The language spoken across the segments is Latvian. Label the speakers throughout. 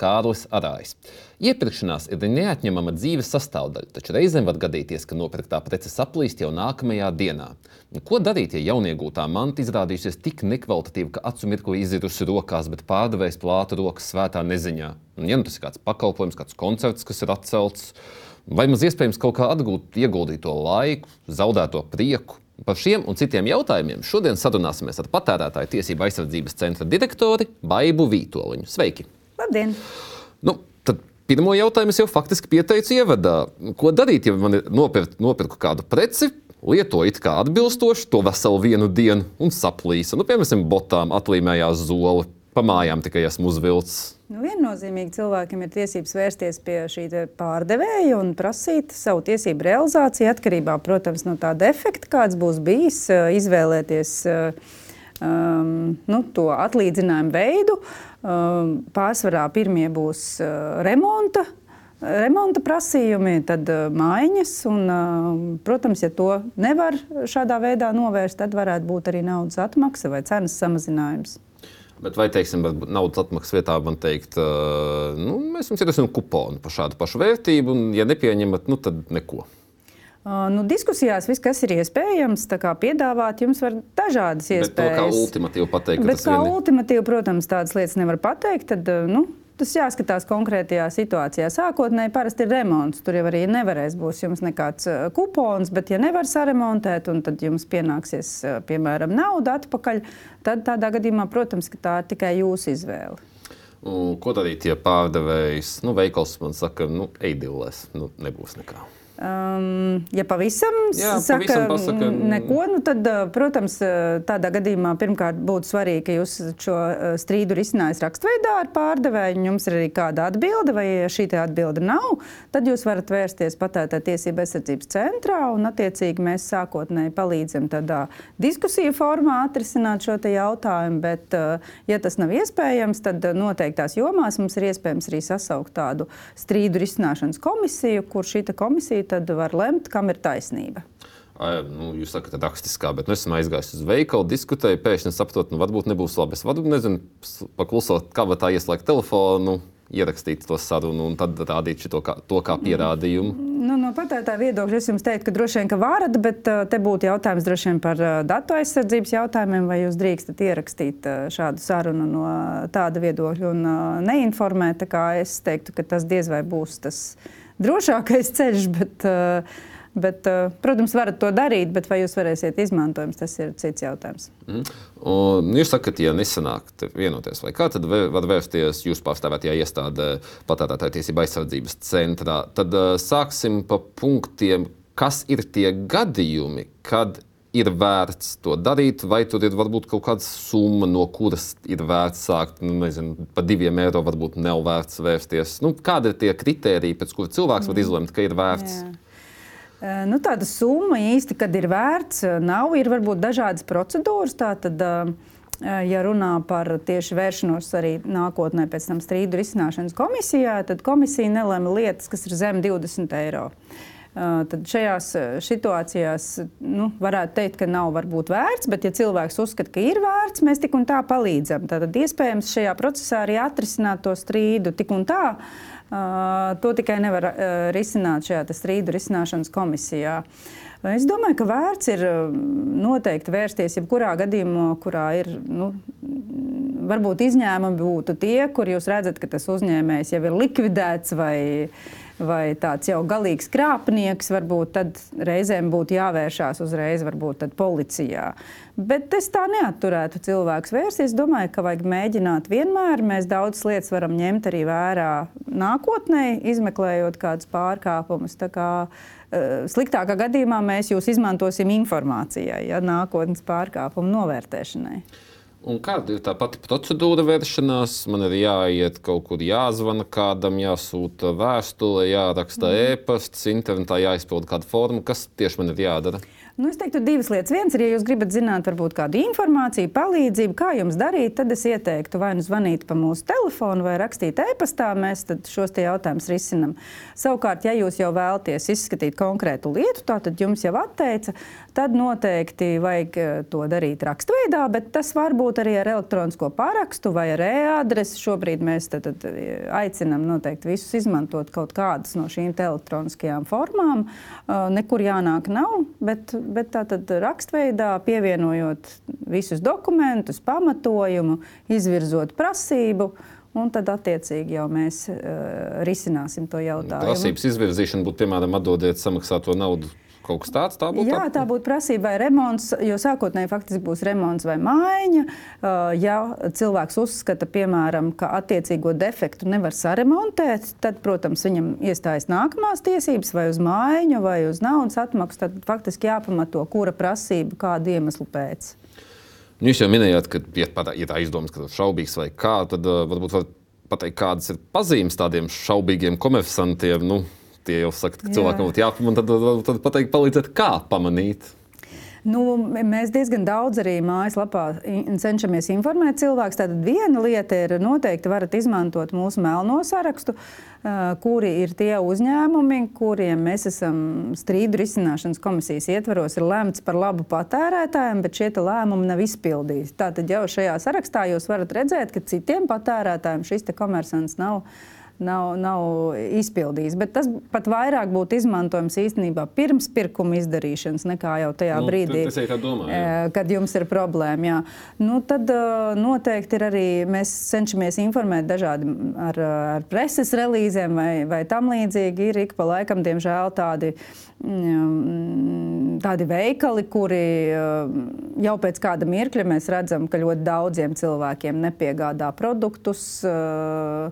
Speaker 1: Kārlis Arājs. Iepirkšanās ir neatņemama dzīves sastāvdaļa, taču reizēm var gadīties, ka nopirktā prece saplīst jau nākamajā dienā. Ko darīt, ja jauniegūtā manta izrādījusies tik nekvalitatīva, ka acu mirkli izirusi rokās, bet pārdevējs plāta rokas svētā neziņā? Un, ja nu tas ir kāds pakalpojums, kāds koncerts, kas ir atcelts, vai maz iespējams kaut kā atgūt ieguldīto laiku, zaudēto prieku, Par šiem un citiem jautājumiem šodien sarunāsimies ar patērētāju tiesību aizsardzības centra direktori Baibu Vītoliņu. Sveiki!
Speaker 2: Labdien!
Speaker 1: Nu, tad pirmo jautājumu es jau faktiski pieteicu ievadā. Ko darīt, ja man ir nopirkt, nopirku kādu preci? Lietoju it kā atbilstoši to veselu vienu dienu un saplīsa. Nu, piemēram, botām atlīmējās zoli, pa mājām tikai esmu uzvilcis.
Speaker 2: Nu, viennozīmīgi cilvēkiem ir tiesības vērsties pie šī pārdevēja un prasīt savu tiesību realizāciju atkarībā protams, no tā defekta, kāds būs bijis, izvēlēties um, nu, to atlīdzinājumu veidu. Um, pārsvarā pirmie būs uh, remonta remonta prasījumi, tad uh, mājiņas. Un, uh, protams, ja to nevar šādā veidā novērst, tad varētu būt arī naudas atmaksa vai cenas samazinājums.
Speaker 1: Bet vai, teiksim, naudas atmaksas vietā man teikt, uh, nu, mēs jums iedosim kuponu par šādu pašu vērtību, un, ja nepieņemat, nu, tad neko.
Speaker 2: Nu, diskusijās viss, kas ir iespējams, piedāvāt, jums var dažādas iespējas. Bet
Speaker 1: to kā ultimatīvi pateikt,
Speaker 2: Bet kā vieni... ultimatīvi, protams, tādas lietas nevar pateikt. Tad, nu, Tas jāskatās konkrētajā situācijā. Sākotnēji parasti ir remonts. Tur jau arī nevarēs būt jums nekāds kupons, bet, ja nevar saremontēt, un tad jums pienāksies, piemēram, nauda atpakaļ, tad tādā gadījumā, protams, tā ir tikai jūsu izvēle.
Speaker 1: Un, ko darīt, ja pārdevējs, nu, veikals man saka, nu, ej divlēs, nu, nebūs nekā?
Speaker 2: Um, ja pavisam,
Speaker 1: Jā,
Speaker 2: saka,
Speaker 1: pavisam pasaka,
Speaker 2: neko, nu tad, protams, tādā gadījumā pirmkārt būtu svarīgi, ka jūs šo strīdu risinājat rakstveidā ar pārdevēju. Jums ir arī kāda atbilde, vai ja šī atbilde nav, tad jūs varat vērsties patērētāju tiesību aizsardzības centrā un, attiecīgi, mēs sākotnēji palīdzam tādā diskusiju formā atrisināt šo jautājumu. Bet, ja tas nav iespējams, tad noteiktās jomās mums ir iespējams arī sasaukt tādu strīdu risināšanas komisiju, kur šī komisija tad var lemt, kam ir taisnība.
Speaker 1: Nu, jūs sakat, rakstiskā, bet nu, esmu aizgājis uz veikalu, diskutēju, pēkšņi saprotu, nu, varbūt nebūs labi. Es varbūt nezinu, paklusot, kā tā ieslēgt telefonu, ierakstīt to sarunu un tad rādīt kā, to kā pierādījumu.
Speaker 2: Nu, no patērētāja viedokļa es jums teiktu, ka droši vien ka varat, bet te būtu jautājums droši vien par datu aizsardzības jautājumiem, vai jūs drīkstat ierakstīt šādu sarunu no tāda viedokļa un neinformēt. Es teiktu, ka tas diez vai būs tas drošākais ceļš. Bet, uh, Bet, uh, protams, varat to darīt, bet vai jūs varēsiet izmantot, tas ir cits jautājums.
Speaker 1: Mm. Un jūs sakat, ja nesanāk vienoties, vai kā, tad var vērsties jūsu pārstāvētajā iestādē, patērētāju tiesību aizsardzības centrā. Tad uh, sāksim pa punktiem, kas ir tie gadījumi, kad ir vērts to darīt, vai tur ir varbūt kaut kāda summa, no kuras ir vērts sākt, nu, nezinu, par diviem eiro varbūt nav vērts vērsties. Nu, kādi ir tie kriteriji, pēc kuriem cilvēks mm. var izlemt, ka ir vērts? Jā.
Speaker 2: Nu, tāda summa īsti, kad ir vērts, nav. Ir varbūt dažādas procedūras. Tātad, ja runā par tieši vēršanos arī nākotnē, pēc tam strīdu risināšanas komisijā, tad komisija nelēma lietas, kas ir zem 20 eiro. Uh, tad šajās situācijās nu, varētu teikt, ka nav varbūt vērts, bet, ja cilvēks uzskata, ka ir vērts, mēs tik un tā palīdzam. Tad iespējams šajā procesā arī atrisināt to strīdu tik un tā. To tikai nevar risināt šajā strīdu risināšanas komisijā. Es domāju, ka vērts ir noteikti vērsties jebkurā gadījumā, kurā ir. Nu, varbūt izņēmumi būtu tie, kur jūs redzat, ka tas uzņēmējs jau ir likvidēts vai vai tāds jau galīgs krāpnieks, varbūt tad reizēm būtu jāvēršās uzreiz varbūt policijā. Bet es tā neatturētu cilvēku vērsties. Es domāju, ka vajag mēģināt vienmēr. Mēs daudzas lietas varam ņemt arī vērā nākotnē, izmeklējot kādus pārkāpumus. Kā, uh, sliktākā gadījumā mēs jūs izmantosim informācijai, ja nākotnes pārkāpumu novērtēšanai.
Speaker 1: Un kāda ir tā pati procedūra vēršanās? Man ir jāiet kaut kur, jāzvana kādam, jāsūta vēstule, jāraksta mm. e-pasts, internetā jāizpild kāda forma. Kas tieši man ir jādara?
Speaker 2: Nu, es teiktu, divas lietas. Viens ir, ja jūs gribat zināt, varbūt kādu informāciju, palīdzību, kā jums darīt, tad es ieteiktu vai nu zvanīt pa mūsu telefonu, vai rakstīt e-pastā. Mēs šos jautājumus risinām. Savukārt, ja jūs jau vēlaties izskatīt konkrētu lietu, tad jums jau atteica, tad noteikti vajag eh, to darīt rakstveidā, bet tas var būt arī ar elektronisko parakstu vai ar e-adresi. Šobrīd mēs tad, tad eh, aicinām noteikti visus izmantot kaut kādas no šīm elektroniskajām formām. Uh, nekur jānāk nav, bet bet tātad rakstveidā pievienojot visus dokumentus, pamatojumu, izvirzot prasību. Un tad, attiecīgi, jau mēs uh, risināsim to jautājumu.
Speaker 1: Prasības izvirzīšana būtu, piemēram, atdodiet samaksāto naudu Kaut kas tāds tā būtu.
Speaker 2: Jā, tā būtu prasība vai remonts, jo sākotnēji faktiski būs remonts vai. Uh, ja cilvēks uzskata, piemēram, ka attiecīgo defektu nevar saremontēt, tad, protams, viņam iestājas nākamās tiesības vai uz maiņu vai uz naudas atmaksu. Tad faktiski jāpamato, kura prasība, kādu iemeslu pēc.
Speaker 1: Nu, jūs jau minējāt, ka, ja, ja tā izdomas, ka tas ir šaubīgs vai kā, tad varbūt var pateikt, kādas ir pazīmes tādiem šaubīgiem komersantiem. Nu, tie jau saka, ka cilvēkam būtu jāpamana, tad, tad, pateikt, palīdzēt, kā pamanīt.
Speaker 2: Nu, mēs diezgan daudz arī mājaslapā cenšamies informēt cilvēkus. Tad viena lieta ir noteikti varat izmantot mūsu melno sarakstu, kuri ir tie uzņēmumi, kuriem mēs esam strīdu risināšanas komisijas ietvaros, ir lemts par labu patērētājiem, bet šie lēmumi nav izpildīti. Tātad jau šajā sarakstā jūs varat redzēt, ka citiem patērētājiem šis komersants nav nav, nav izpildījis. Bet tas pat vairāk būtu izmantojams īstenībā pirms pirkuma izdarīšanas, nekā jau tajā nu, brīdī,
Speaker 1: domāju, jā.
Speaker 2: kad jums ir problēma. Jā. Nu, tad noteikti ir arī mēs cenšamies informēt dažādi ar, ar preses relīzēm vai, vai tam līdzīgi. Ir ik pa laikam, diemžēl, tādi. Mm, tādi veikali, kuri jau pēc kāda mirkļa mēs redzam, ka ļoti daudziem cilvēkiem nepiegādā produktus. Uh,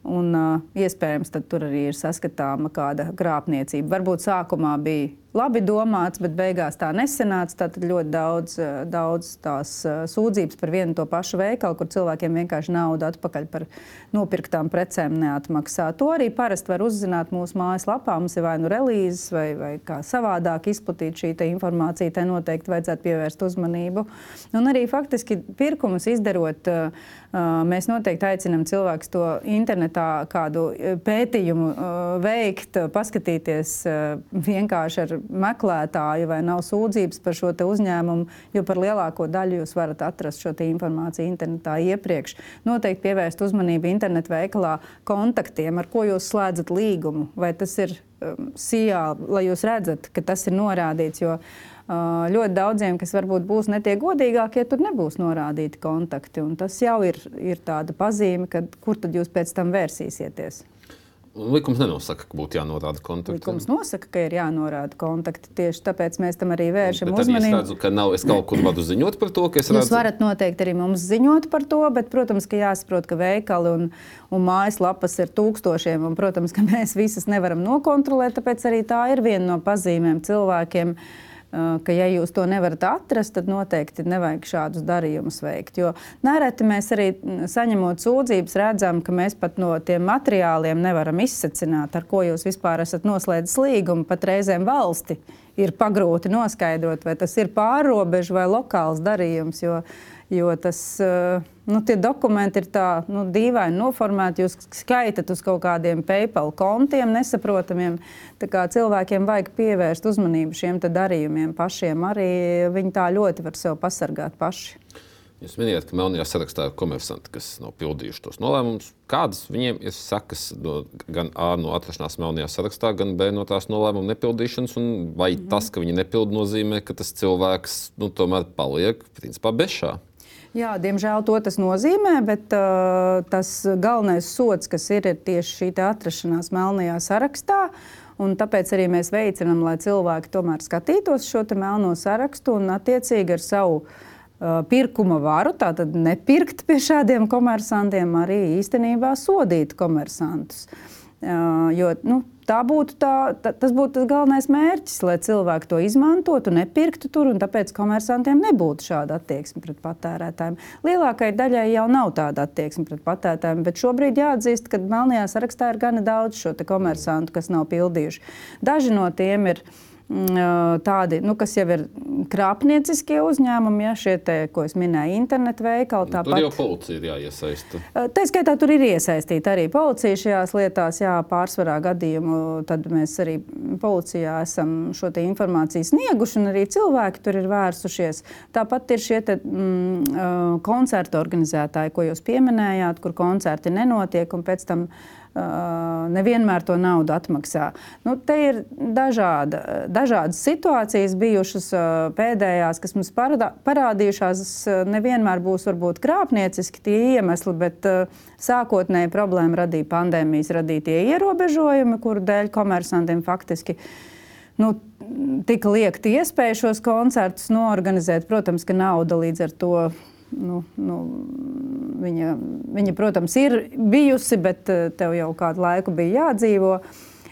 Speaker 2: Un, uh, iespējams, tur arī ir saskatāma kāda krāpniecība. Varbūt sākumā bija labi domāts, bet beigās tā nesenāca. Tad ļoti daudz, daudz tās sūdzības par vienu to pašu veikalu, kur cilvēkiem vienkārši naudu atpakaļ par nopirktām precēm neatmaksā. To arī parasti var uzzināt mūsu mājaslapā. Mums ir vai nu relīzes, vai, vai kā savādāk izplatīt šī informācija. Tai noteikti vajadzētu pievērst uzmanību. Un arī faktiski pirkumus izdarot, mēs noteikti aicinām cilvēkus to internetā kādu pētījumu veikt, paskatīties vienkārši ar meklētāju vai nav sūdzības par šo uzņēmumu, jo par lielāko daļu jūs varat atrast šo informāciju internetā iepriekš. Noteikti pievērst uzmanību internetu veikalā kontaktiem, ar ko jūs slēdzat līgumu, vai tas ir um, sijā, lai jūs redzat, ka tas ir norādīts. Jo, uh, Ļoti daudziem, kas varbūt būs netie godīgākie, tur nebūs norādīti kontakti. Tas jau ir, ir tāda pazīme, kad, kur tad jūs pēc tam vērsīsieties.
Speaker 1: Likums nenosaka, ka būtu jānorāda kontakti.
Speaker 2: Likums nosaka, ka ir jānorāda kontakti. Tieši tāpēc mēs tam arī vēršam bet uzmanību.
Speaker 1: Es redzu, ka nav, es kaut kur varu ziņot par to, ka es redzu.
Speaker 2: Jūs varat noteikti arī mums ziņot par to, bet, protams, ka jāsaprot, ka veikali un, un mājaslapas ir tūkstošiem, un, protams, ka mēs visas nevaram nokontrolēt, tāpēc arī tā ir viena no pazīmēm cilvēkiem. Uh, ka, ja jūs to nevarat atrast, tad noteikti nevajag šādus darījumus veikt. Jo nereti mēs arī saņemot sūdzības, redzam, ka mēs pat no tiem materiāliem nevaram izsacināt, ar ko jūs vispār esat noslēdzis līgumu, pat reizēm valsti. Ir pagrūti noskaidrot, vai tas ir pārobežu vai lokāls darījums. Jo, jo tas, nu, tie dokumenti ir tā nu, dīvaini noformēti. Jūs skaitat uz kaut kādiem PayPal kontiem, nesaprotamiem. Cilvēkiem vajag pievērst uzmanību šiem darījumiem pašiem. Arī viņi tā ļoti var sev pasargāt paši.
Speaker 1: Jūs minējāt, ka Melnajā sarakstā ir komersanti, kas nav pildījuši tos nolēmumus. Kādas viņiem ir sekas no, gan A no atrašanās Melnajā sarakstā, gan B no tās nolēmuma nepildīšanas? Vai mm -hmm. tas, ka viņi nepilda, nozīmē, ka tas cilvēks nu, tomēr paliek principā bešā?
Speaker 2: Jā, diemžēl to tas nozīmē, bet uh, tas galvenais sots, kas ir, ir tieši šī atrašanās melnajā sarakstā. Un tāpēc arī mēs veicinām, lai cilvēki tomēr skatītos šo melno sarakstu un attiecīgi ar savu uh, pirkuma varu, tātad nepirkt pie šādiem komersantiem, arī īstenībā sodīt komersantus. Uh, jo nu, tā būtu tā, tā, tas būtu tas galvenais mērķis, lai cilvēki to izmantotu, nepirktu tur, un tāpēc komersantiem nebūtu šāda attieksme pret patērētājiem. Lielākajai daļai jau nav tāda attieksme pret patērētājiem, bet šobrīd jāatzīst, ka Melnajā sarakstā ir gana daudz šo komersantu, kas nav pildījuši. Daži no tiem ir Mm, tādi, nu, kas jau ir krāpnieciskie uzņēmumi, ja šie, te, ko es minēju, internetu veikali.
Speaker 1: Tāpat, tur jau policija ir jāiesaista.
Speaker 2: Tā skaitā tur ir iesaistīta arī policija šajās lietās. Jā, pārsvarā gadījumu tad mēs arī policijā esam šo informāciju snieguši, un arī cilvēki tur ir vērsušies. Tāpat ir šie te, mm, koncertu organizētāji, ko jūs pieminējāt, kur koncerti nenotiek un pēc tam nevienmēr to naudu atmaksā. Nu, te ir dažāda, dažādas situācijas bijušas pēdējās, kas mums parādā, parādījušās. Nevienmēr būs varbūt krāpnieciski tie iemesli, bet sākotnēji problēma radīja pandēmijas radītie ierobežojumi, kuru dēļ komersantiem faktiski nu, tika liekta iespēja šos koncertus norganizēt. Protams, ka nauda līdz ar to nu, nu, viņa, viņa, protams, ir bijusi, bet eh, tev jau kādu laiku bija jādzīvo.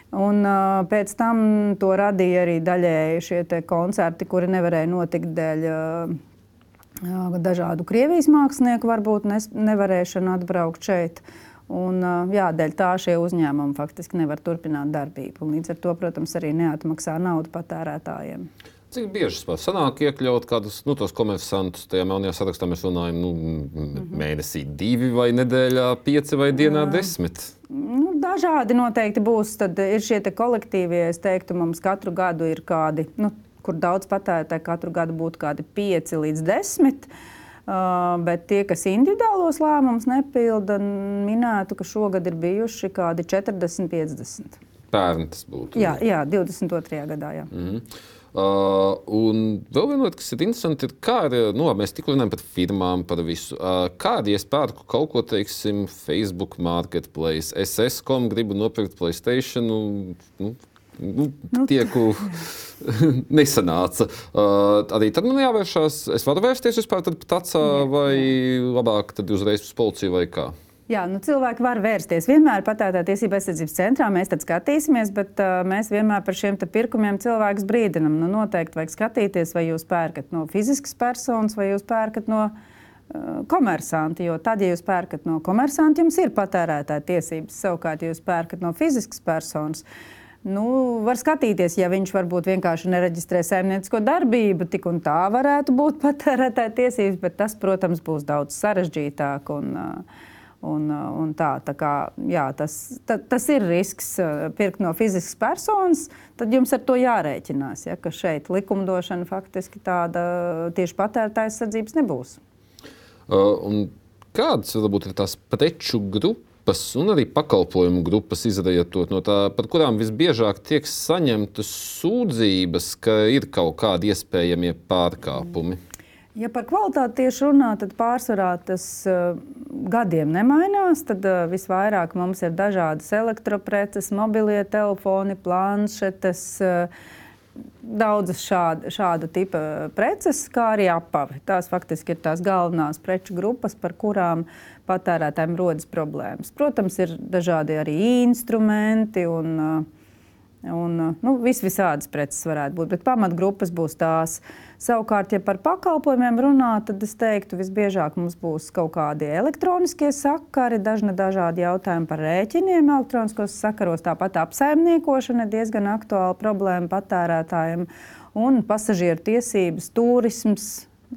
Speaker 2: Un, uh, pēc tam to radīja arī daļēji šie koncerti, kuri nevarēja notikt dēļ uh, dažādu Krievijas mākslinieku, varbūt nes, nevarēšanu atbraukt šeit. Un, jā, dēļ tā šie uzņēmumi faktiski nevar turpināt darbību. Līdz ar to, protams, arī neatmaksā naudu patērētājiem.
Speaker 1: Cik bieži tas sanāk iekļaut kādus nu, komersantus tajā melnajā sarakstā? Mēs runājam, nu, mēnesī divi vai nedēļā pieci vai dienā desmit.
Speaker 2: Nu, dažādi noteikti būs. Tad ir šie kolektīvie, es teiktu, mums katru gadu ir kādi, nu, kur daudz patērētāji katru gadu būtu kādi pieci līdz desmit. Uh, bet tie, kas individuālos lēmumus nepilda, minētu, ka šogad ir bijuši kādi 40, 50.
Speaker 1: Pērn tas būtu.
Speaker 2: Jā, jā 22. gadā. Jā.
Speaker 1: Mm -hmm. Uh, un vēl viena lieta, kas ir interesanti, ir, kā arī nu, mēs tikko runājam par firmām, par visu. Uh, kā arī es pērku kaut ko, teiksim, Facebook marketplace, SS.com, gribu nopirkt Playstation. Nu, nu, nu, nu tieku nesanāca. Uh, arī tad man jāvēršās. Es varu vērsties vispār pēc tā, vai labāk tad uzreiz uz policiju vai kā?
Speaker 2: Jā, nu, cilvēki var vērsties. Vienmēr patērētāja tiesība aizsardzības centrā mēs tad skatīsimies, bet uh, mēs vienmēr par šiem pirkumiem cilvēkus brīdinam. Nu, noteikti vajag skatīties, vai jūs pērkat no fiziskas personas vai jūs pērkat no uh, komersanti. Jo tad, ja jūs pērkat no komersanti, jums ir patērētāja tiesības. Savukārt, ja jūs pērkat no fiziskas personas, Nu, var skatīties, ja viņš varbūt vienkārši nereģistrē saimniecisko darbību, tik un tā varētu būt patērētāja tiesības, bet tas, protams, būs daudz sarežģītāk. Un, uh, Un, uh, un tā, tā kā, jā, tas, ta, tas ir risks uh, pirkt no fiziskas personas, tad jums ar to jārēķinās. Ja, ka šeit likumdošana faktiski tāda tieši patērētāja aizsardzības nebūs.
Speaker 1: Uh, kādas varbūt ir tās preču grupas un arī pakalpojumu grupas izrietot no tā, par kurām visbiežāk tiek saņemtas sūdzības, ka ir kaut kādi iespējamie pārkāpumi? Mm.
Speaker 2: Ja par kvalitāti tieši runā, tad pārsvarā tas uh, gadiem nemainās. Tad uh, visvairāk mums ir dažādas elektropreces, mobilie telefoni, planšetes. Uh, Daudzas šāda, šāda tipa preces, kā arī apavi. Tās faktiski ir tās galvenās preču grupas, par kurām patērētājiem rodas problēmas. Protams, ir dažādi arī instrumenti un uh, Un, uh, nu, vis visādas preces varētu būt, bet pamatgrupas būs tās. Savukārt, ja par pakalpojumiem runā, tad es teiktu, visbiežāk mums būs kaut kādi elektroniskie sakari, dažna dažādi jautājumi par rēķiniem elektroniskos sakaros. Tāpat apsaimniekošana ir diezgan aktuāla problēma patērētājiem un pasažieru tiesības, turisms.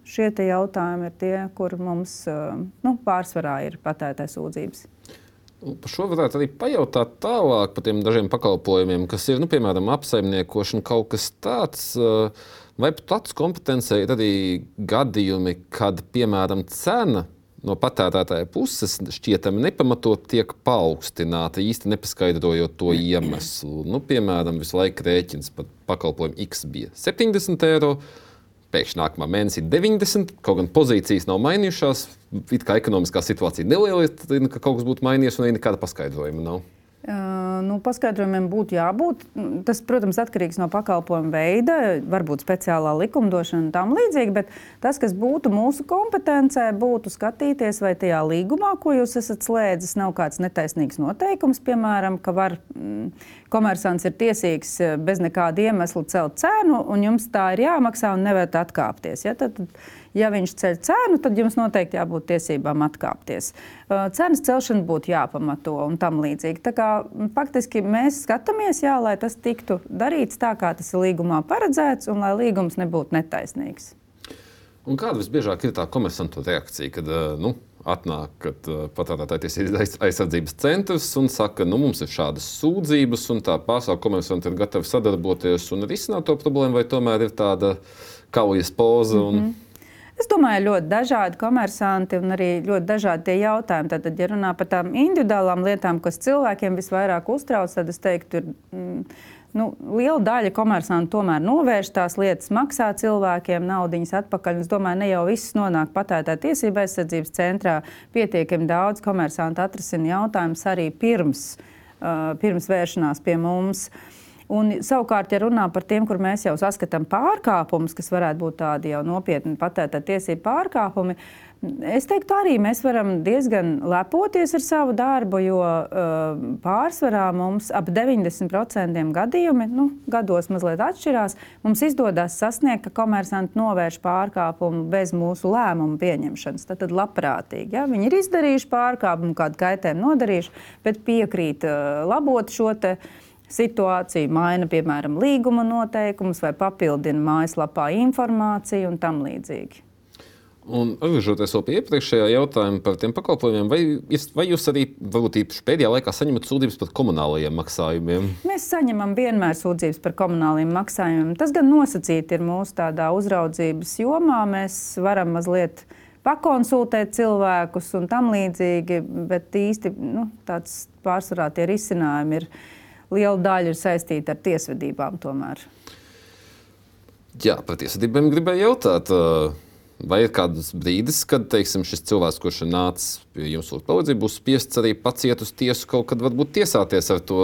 Speaker 2: Šie jautājumi ir tie, kur mums uh, nu, pārsvarā ir patērētāju sūdzības.
Speaker 1: Par šo varētu arī pajautāt tālāk par tiem dažiem pakalpojumiem, kas ir, nu, piemēram, apsaimniekošana, kaut kas tāds. Eh, vai tāds kompetencē ir arī gadījumi, kad, piemēram, cena no patērētāja puses šķietami nepamatot tiek paaugstināta, īsti nepaskaidrojot to iemeslu. Nu, piemēram, visu laiku rēķins par pakalpojumu X bija 70 eiro pēkšņi nākamā mēnesī 90, kaut gan pozīcijas nav mainījušās. It kā ekonomiskā situācija neliela, ka kaut kas būtu mainījies, un arī nekāda paskaidrojuma nav.
Speaker 2: Nu, paskaidrojumiem būtu jābūt. Tas, protams, atkarīgs no pakalpojuma veida, varbūt speciālā likumdošana un tam līdzīgi. Bet tas, kas būtu mūsu kompetencē, būtu skatīties, vai tajā līgumā, ko jūs esat slēdzis, nav kāds netaisnīgs noteikums, piemēram, ka var, mm, komersants ir tiesīgs bez nekāda iemesla celt cenu, un jums tā ir jāmaksā un nevarat atkāpties. Ja? Tad, Ja viņš ceļ cenu, tad jums noteikti jābūt tiesībām atkāpties. Cenas celšana būtu jāpamato un tam līdzīgi. Tā kā faktiski mēs skatāmies, jā, lai tas tiktu darīts tā, kā tas ir līgumā paredzēts, un lai līgums nebūtu netaisnīgs.
Speaker 1: Un kāda visbiežāk ir tā komersantu reakcija, kad nu, atnāk uh, patērētāja tiesības aizsardzības centrs un saka, nu, mums ir šādas sūdzības, un tā pārsvarā komersanti ir gatavi sadarboties un risināt to problēmu, vai tomēr ir tāda kaujas poza. Un... Mm -hmm.
Speaker 2: Es domāju, ļoti dažādi komersanti un arī ļoti dažādi tie jautājumi. Tad, ja runā par tām individuālām lietām, kas cilvēkiem visvairāk uztrauc, tad es teiktu, ir mm, nu, liela daļa komersantu tomēr novērš tās lietas, maksā cilvēkiem naudas atpakaļ. Es domāju, ne jau viss nonāk patērētāja tiesība aizsardzības centrā. Pietiekami daudz komersantu atrisina jautājumus arī pirms, uh, pirms vēršanās pie mums. Uh, Un, savukārt, ja runā par tiem, kur mēs jau saskatām pārkāpumus, kas varētu būt tādi jau nopietni patērētāju tiesību pārkāpumi, es teiktu, arī mēs varam diezgan lepoties ar savu darbu, jo uh, pārsvarā mums ap 90% gadījumi, nu, gados mazliet atšķirās, mums izdodas sasniegt, ka komersanti novērš pārkāpumu bez mūsu lēmumu pieņemšanas. Tad, tad labprātīgi. Ja? Viņi ir izdarījuši pārkāpumu, kādu kaitējumu nodarījuši, bet piekrīt uh, labot šo te situāciju, maina piemēram līguma noteikumus vai papildina mājaslapā informāciju un tam līdzīgi.
Speaker 1: Un atgriežoties pie iepriekšējā jautājuma par tiem pakalpojumiem, vai, vai jūs arī varbūt īpaši pēdējā laikā saņemat sūdzības par komunālajiem maksājumiem?
Speaker 2: Mēs saņemam vienmēr sūdzības par komunālajiem maksājumiem. Tas gan nosacīti ir mūsu tādā uzraudzības jomā. Mēs varam mazliet pakonsultēt cilvēkus un tam līdzīgi, bet īsti nu, tāds pārsvarā tie risinājumi ir liela daļa ir saistīta ar tiesvedībām. Tomēr.
Speaker 1: Jā, par tiesvedībām gribēju jautāt. Vai ir kāds brīdis, kad teiksim, šis cilvēks, kurš ir nācis pie jums uz palīdzību, būs spiests arī paciet uz tiesu kaut kad varbūt tiesāties ar to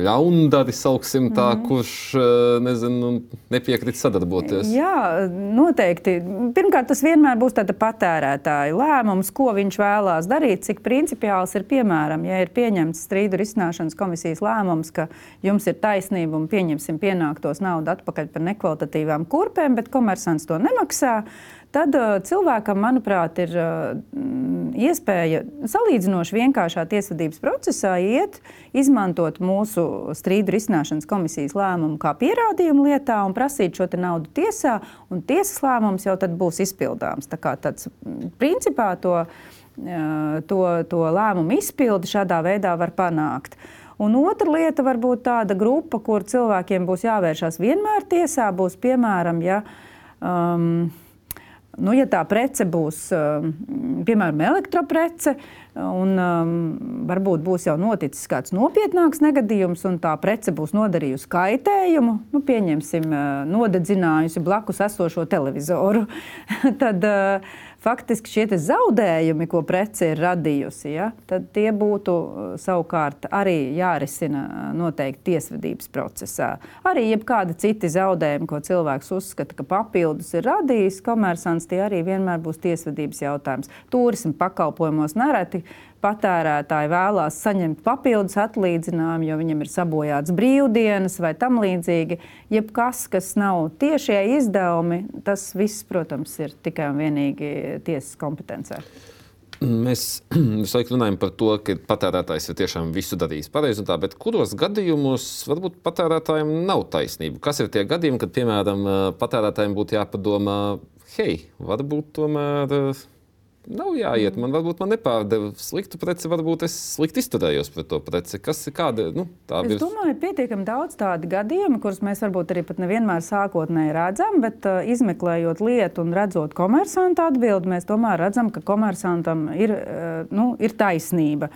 Speaker 1: ļaundari, sauksim tā, mm. kurš eh, nezinu, nepiekrīt sadarboties?
Speaker 2: Jā, noteikti. Pirmkārt, tas vienmēr būs tāda patērētāja lēmums, ko viņš vēlās darīt, cik principiāls ir piemēram, ja ir pieņemts strīdu risināšanas komisijas lēmums, ka jums ir taisnība un pieņemsim pienāktos naudu atpakaļ par nekvalitatīvām kurpēm, bet komersants to nemaksā tad uh, cilvēkam, manuprāt, ir uh, iespēja salīdzinoši vienkāršā tiesvedības procesā iet, izmantot mūsu strīdu risināšanas komisijas lēmumu kā pierādījumu lietā un prasīt šo naudu tiesā, un tiesas lēmums jau tad būs izpildāms. Tā kā tāds principā to, uh, to, to lēmumu izpildi šādā veidā var panākt. Un otra lieta var būt tāda grupa, kur cilvēkiem būs jāvēršas vienmēr tiesā, būs piemēram, ja um, Nu, ja tā prece būs um, piemēram elektroprece, un um, varbūt būs jau noticis kāds nopietnāks negadījums, un tā prece būs nodarījusi kaitējumu, nu, pieņemsim, uh, nodedzinājusi blakus esošo televizoru, tad uh, faktiski šie zaudējumi, ko prece ir radījusi, ja, tad tie būtu uh, savukārt arī jārisina uh, noteikti tiesvedības procesā. Arī jebkādi citi zaudējumi, ko cilvēks uzskata, ka papildus ir radījis, komersants tie arī vienmēr būs tiesvedības jautājums. Turisma pakalpojumos nereti patērētāji vēlās saņemt papildus atlīdzinājumu, jo viņam ir sabojāts brīvdienas vai tam līdzīgi. Jebkas, kas nav tiešie izdevumi, tas viss, protams, ir tikai un vienīgi tiesas kompetencē.
Speaker 1: Mēs visu laiku runājam par to, ka patērētājs ir tiešām visu darījis pareizi, tā, bet kuros gadījumos varbūt patērētājiem nav taisnība? Kas ir tie gadījumi, kad, piemēram, patērētājiem būtu jāpadomā, hei, varbūt tomēr nav jāiet. Man varbūt man nepārdeva sliktu preci, varbūt es slikti izturējos pret to preci. Kas ir kāda? Nu,
Speaker 2: es ir... domāju, ka pietiekami daudz tādu gadījumu, kurus mēs varbūt arī pat nevienmēr sākotnēji redzam, bet uh, izmeklējot lietu un redzot komersantu atbildi, mēs tomēr redzam, ka komersantam ir, uh, nu, ir taisnība.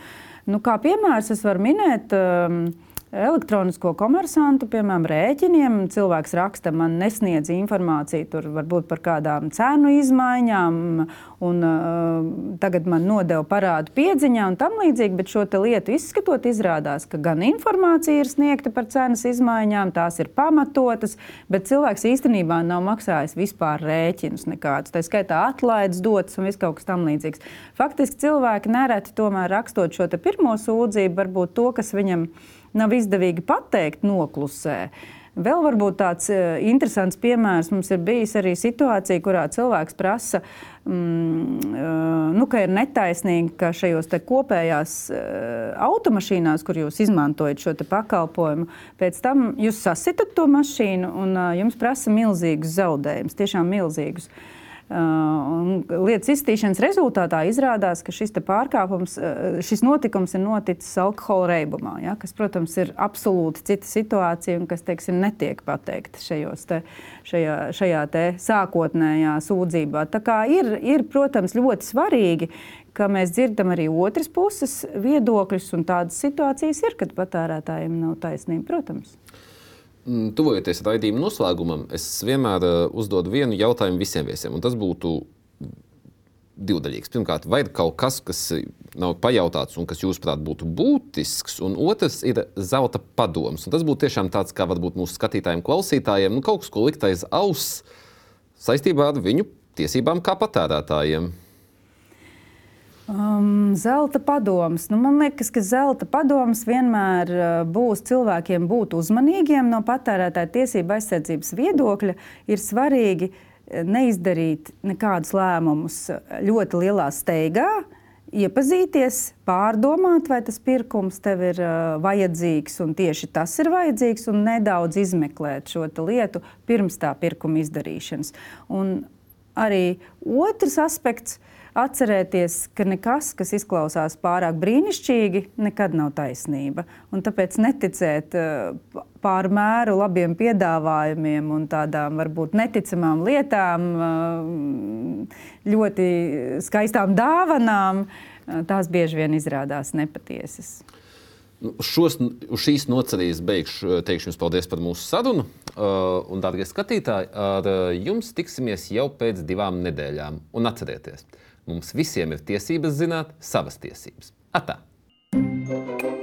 Speaker 2: Nu, kā piemērs es varu minēt. Um, elektronisko komersantu, piemēram, rēķiniem. Cilvēks raksta, man nesniedz informāciju tur varbūt par kādām cenu izmaiņām, un uh, tagad man nodeva parādu piedziņā un tam līdzīgi, bet šo lietu izskatot, izrādās, ka gan informācija ir sniegta par cenas izmaiņām, tās ir pamatotas, bet cilvēks īstenībā nav maksājis vispār rēķinus nekādus. Tā skaitā atlaides dotas un viss kaut kas tam līdzīgs. Faktiski cilvēki nereti tomēr rakstot šo pirmo sūdzību, varbūt to, kas viņam ir nav izdevīgi pateikt, noklusē. Vēl varbūt tāds uh, interesants piemērs mums ir bijis arī situācija, kurā cilvēks prasa, mm, uh, nu, ka ir netaisnīgi, ka šajos kopējās uh, automašīnās, kur jūs izmantojat šo pakalpojumu, pēc tam jūs sasitat to mašīnu un jums prasa milzīgus zaudējumus, tiešām milzīgus. Uh, Uh, lietas izskatīšanas rezultātā izrādās, ka šis pārkāpums, uh, šis notikums ir noticis alkohola reibumā, ja, kas, protams, ir absolūti cita situācija un kas, teiksim, netiek pateikta šajos te, šajā, šajā te sākotnējā sūdzībā. Tā kā ir, ir, protams, ļoti svarīgi, ka mēs dzirdam arī otras puses viedokļus, un tādas situācijas ir, kad patērētājiem nav taisnība, protams.
Speaker 1: Mm, tuvojoties raidījuma noslēgumam, es vienmēr uh, uzdodu vienu jautājumu visiem viesiem. Tas būtu divdaļīgs. Pirmkārt, vai ir kaut kas, kas nav pajautāts un kas, jūsuprāt, būtu būtisks, un otrs ir zelta padoms. Un tas būtu tiešām tāds, kā varbūt mūsu skatītājiem, klausītājiem, nu, kaut kas, ko likt aiz auss saistībā ar viņu tiesībām kā patērētājiem.
Speaker 2: Um, zelta padoms. Nu, man liekas, ka zelta padoms vienmēr uh, būs cilvēkiem būt uzmanīgiem no patērētāja tiesība aizsardzības viedokļa. Ir svarīgi uh, neizdarīt nekādus lēmumus uh, ļoti lielā steigā, iepazīties, pārdomāt, vai tas pirkums tev ir uh, vajadzīgs, un tieši tas ir vajadzīgs, un nedaudz izmeklēt šo lietu pirms tā pirkuma izdarīšanas. Un arī otrs aspekts atcerēties, ka nekas, kas izklausās pārāk brīnišķīgi, nekad nav taisnība. Un tāpēc neticēt eh, pārmēru labiem piedāvājumiem un tādām varbūt neticamām lietām, eh, ļoti skaistām dāvanām, eh, tās bieži vien izrādās nepatiesas.
Speaker 1: Nu, šos, šīs nocerības beigšu teikšu jums paldies par mūsu sarunu. Uh, un, darbie skatītāji, ar jums tiksimies jau pēc divām nedēļām. Un atcerieties, Mums visiem ir tiesības zināt savas tiesības. Atā! thank you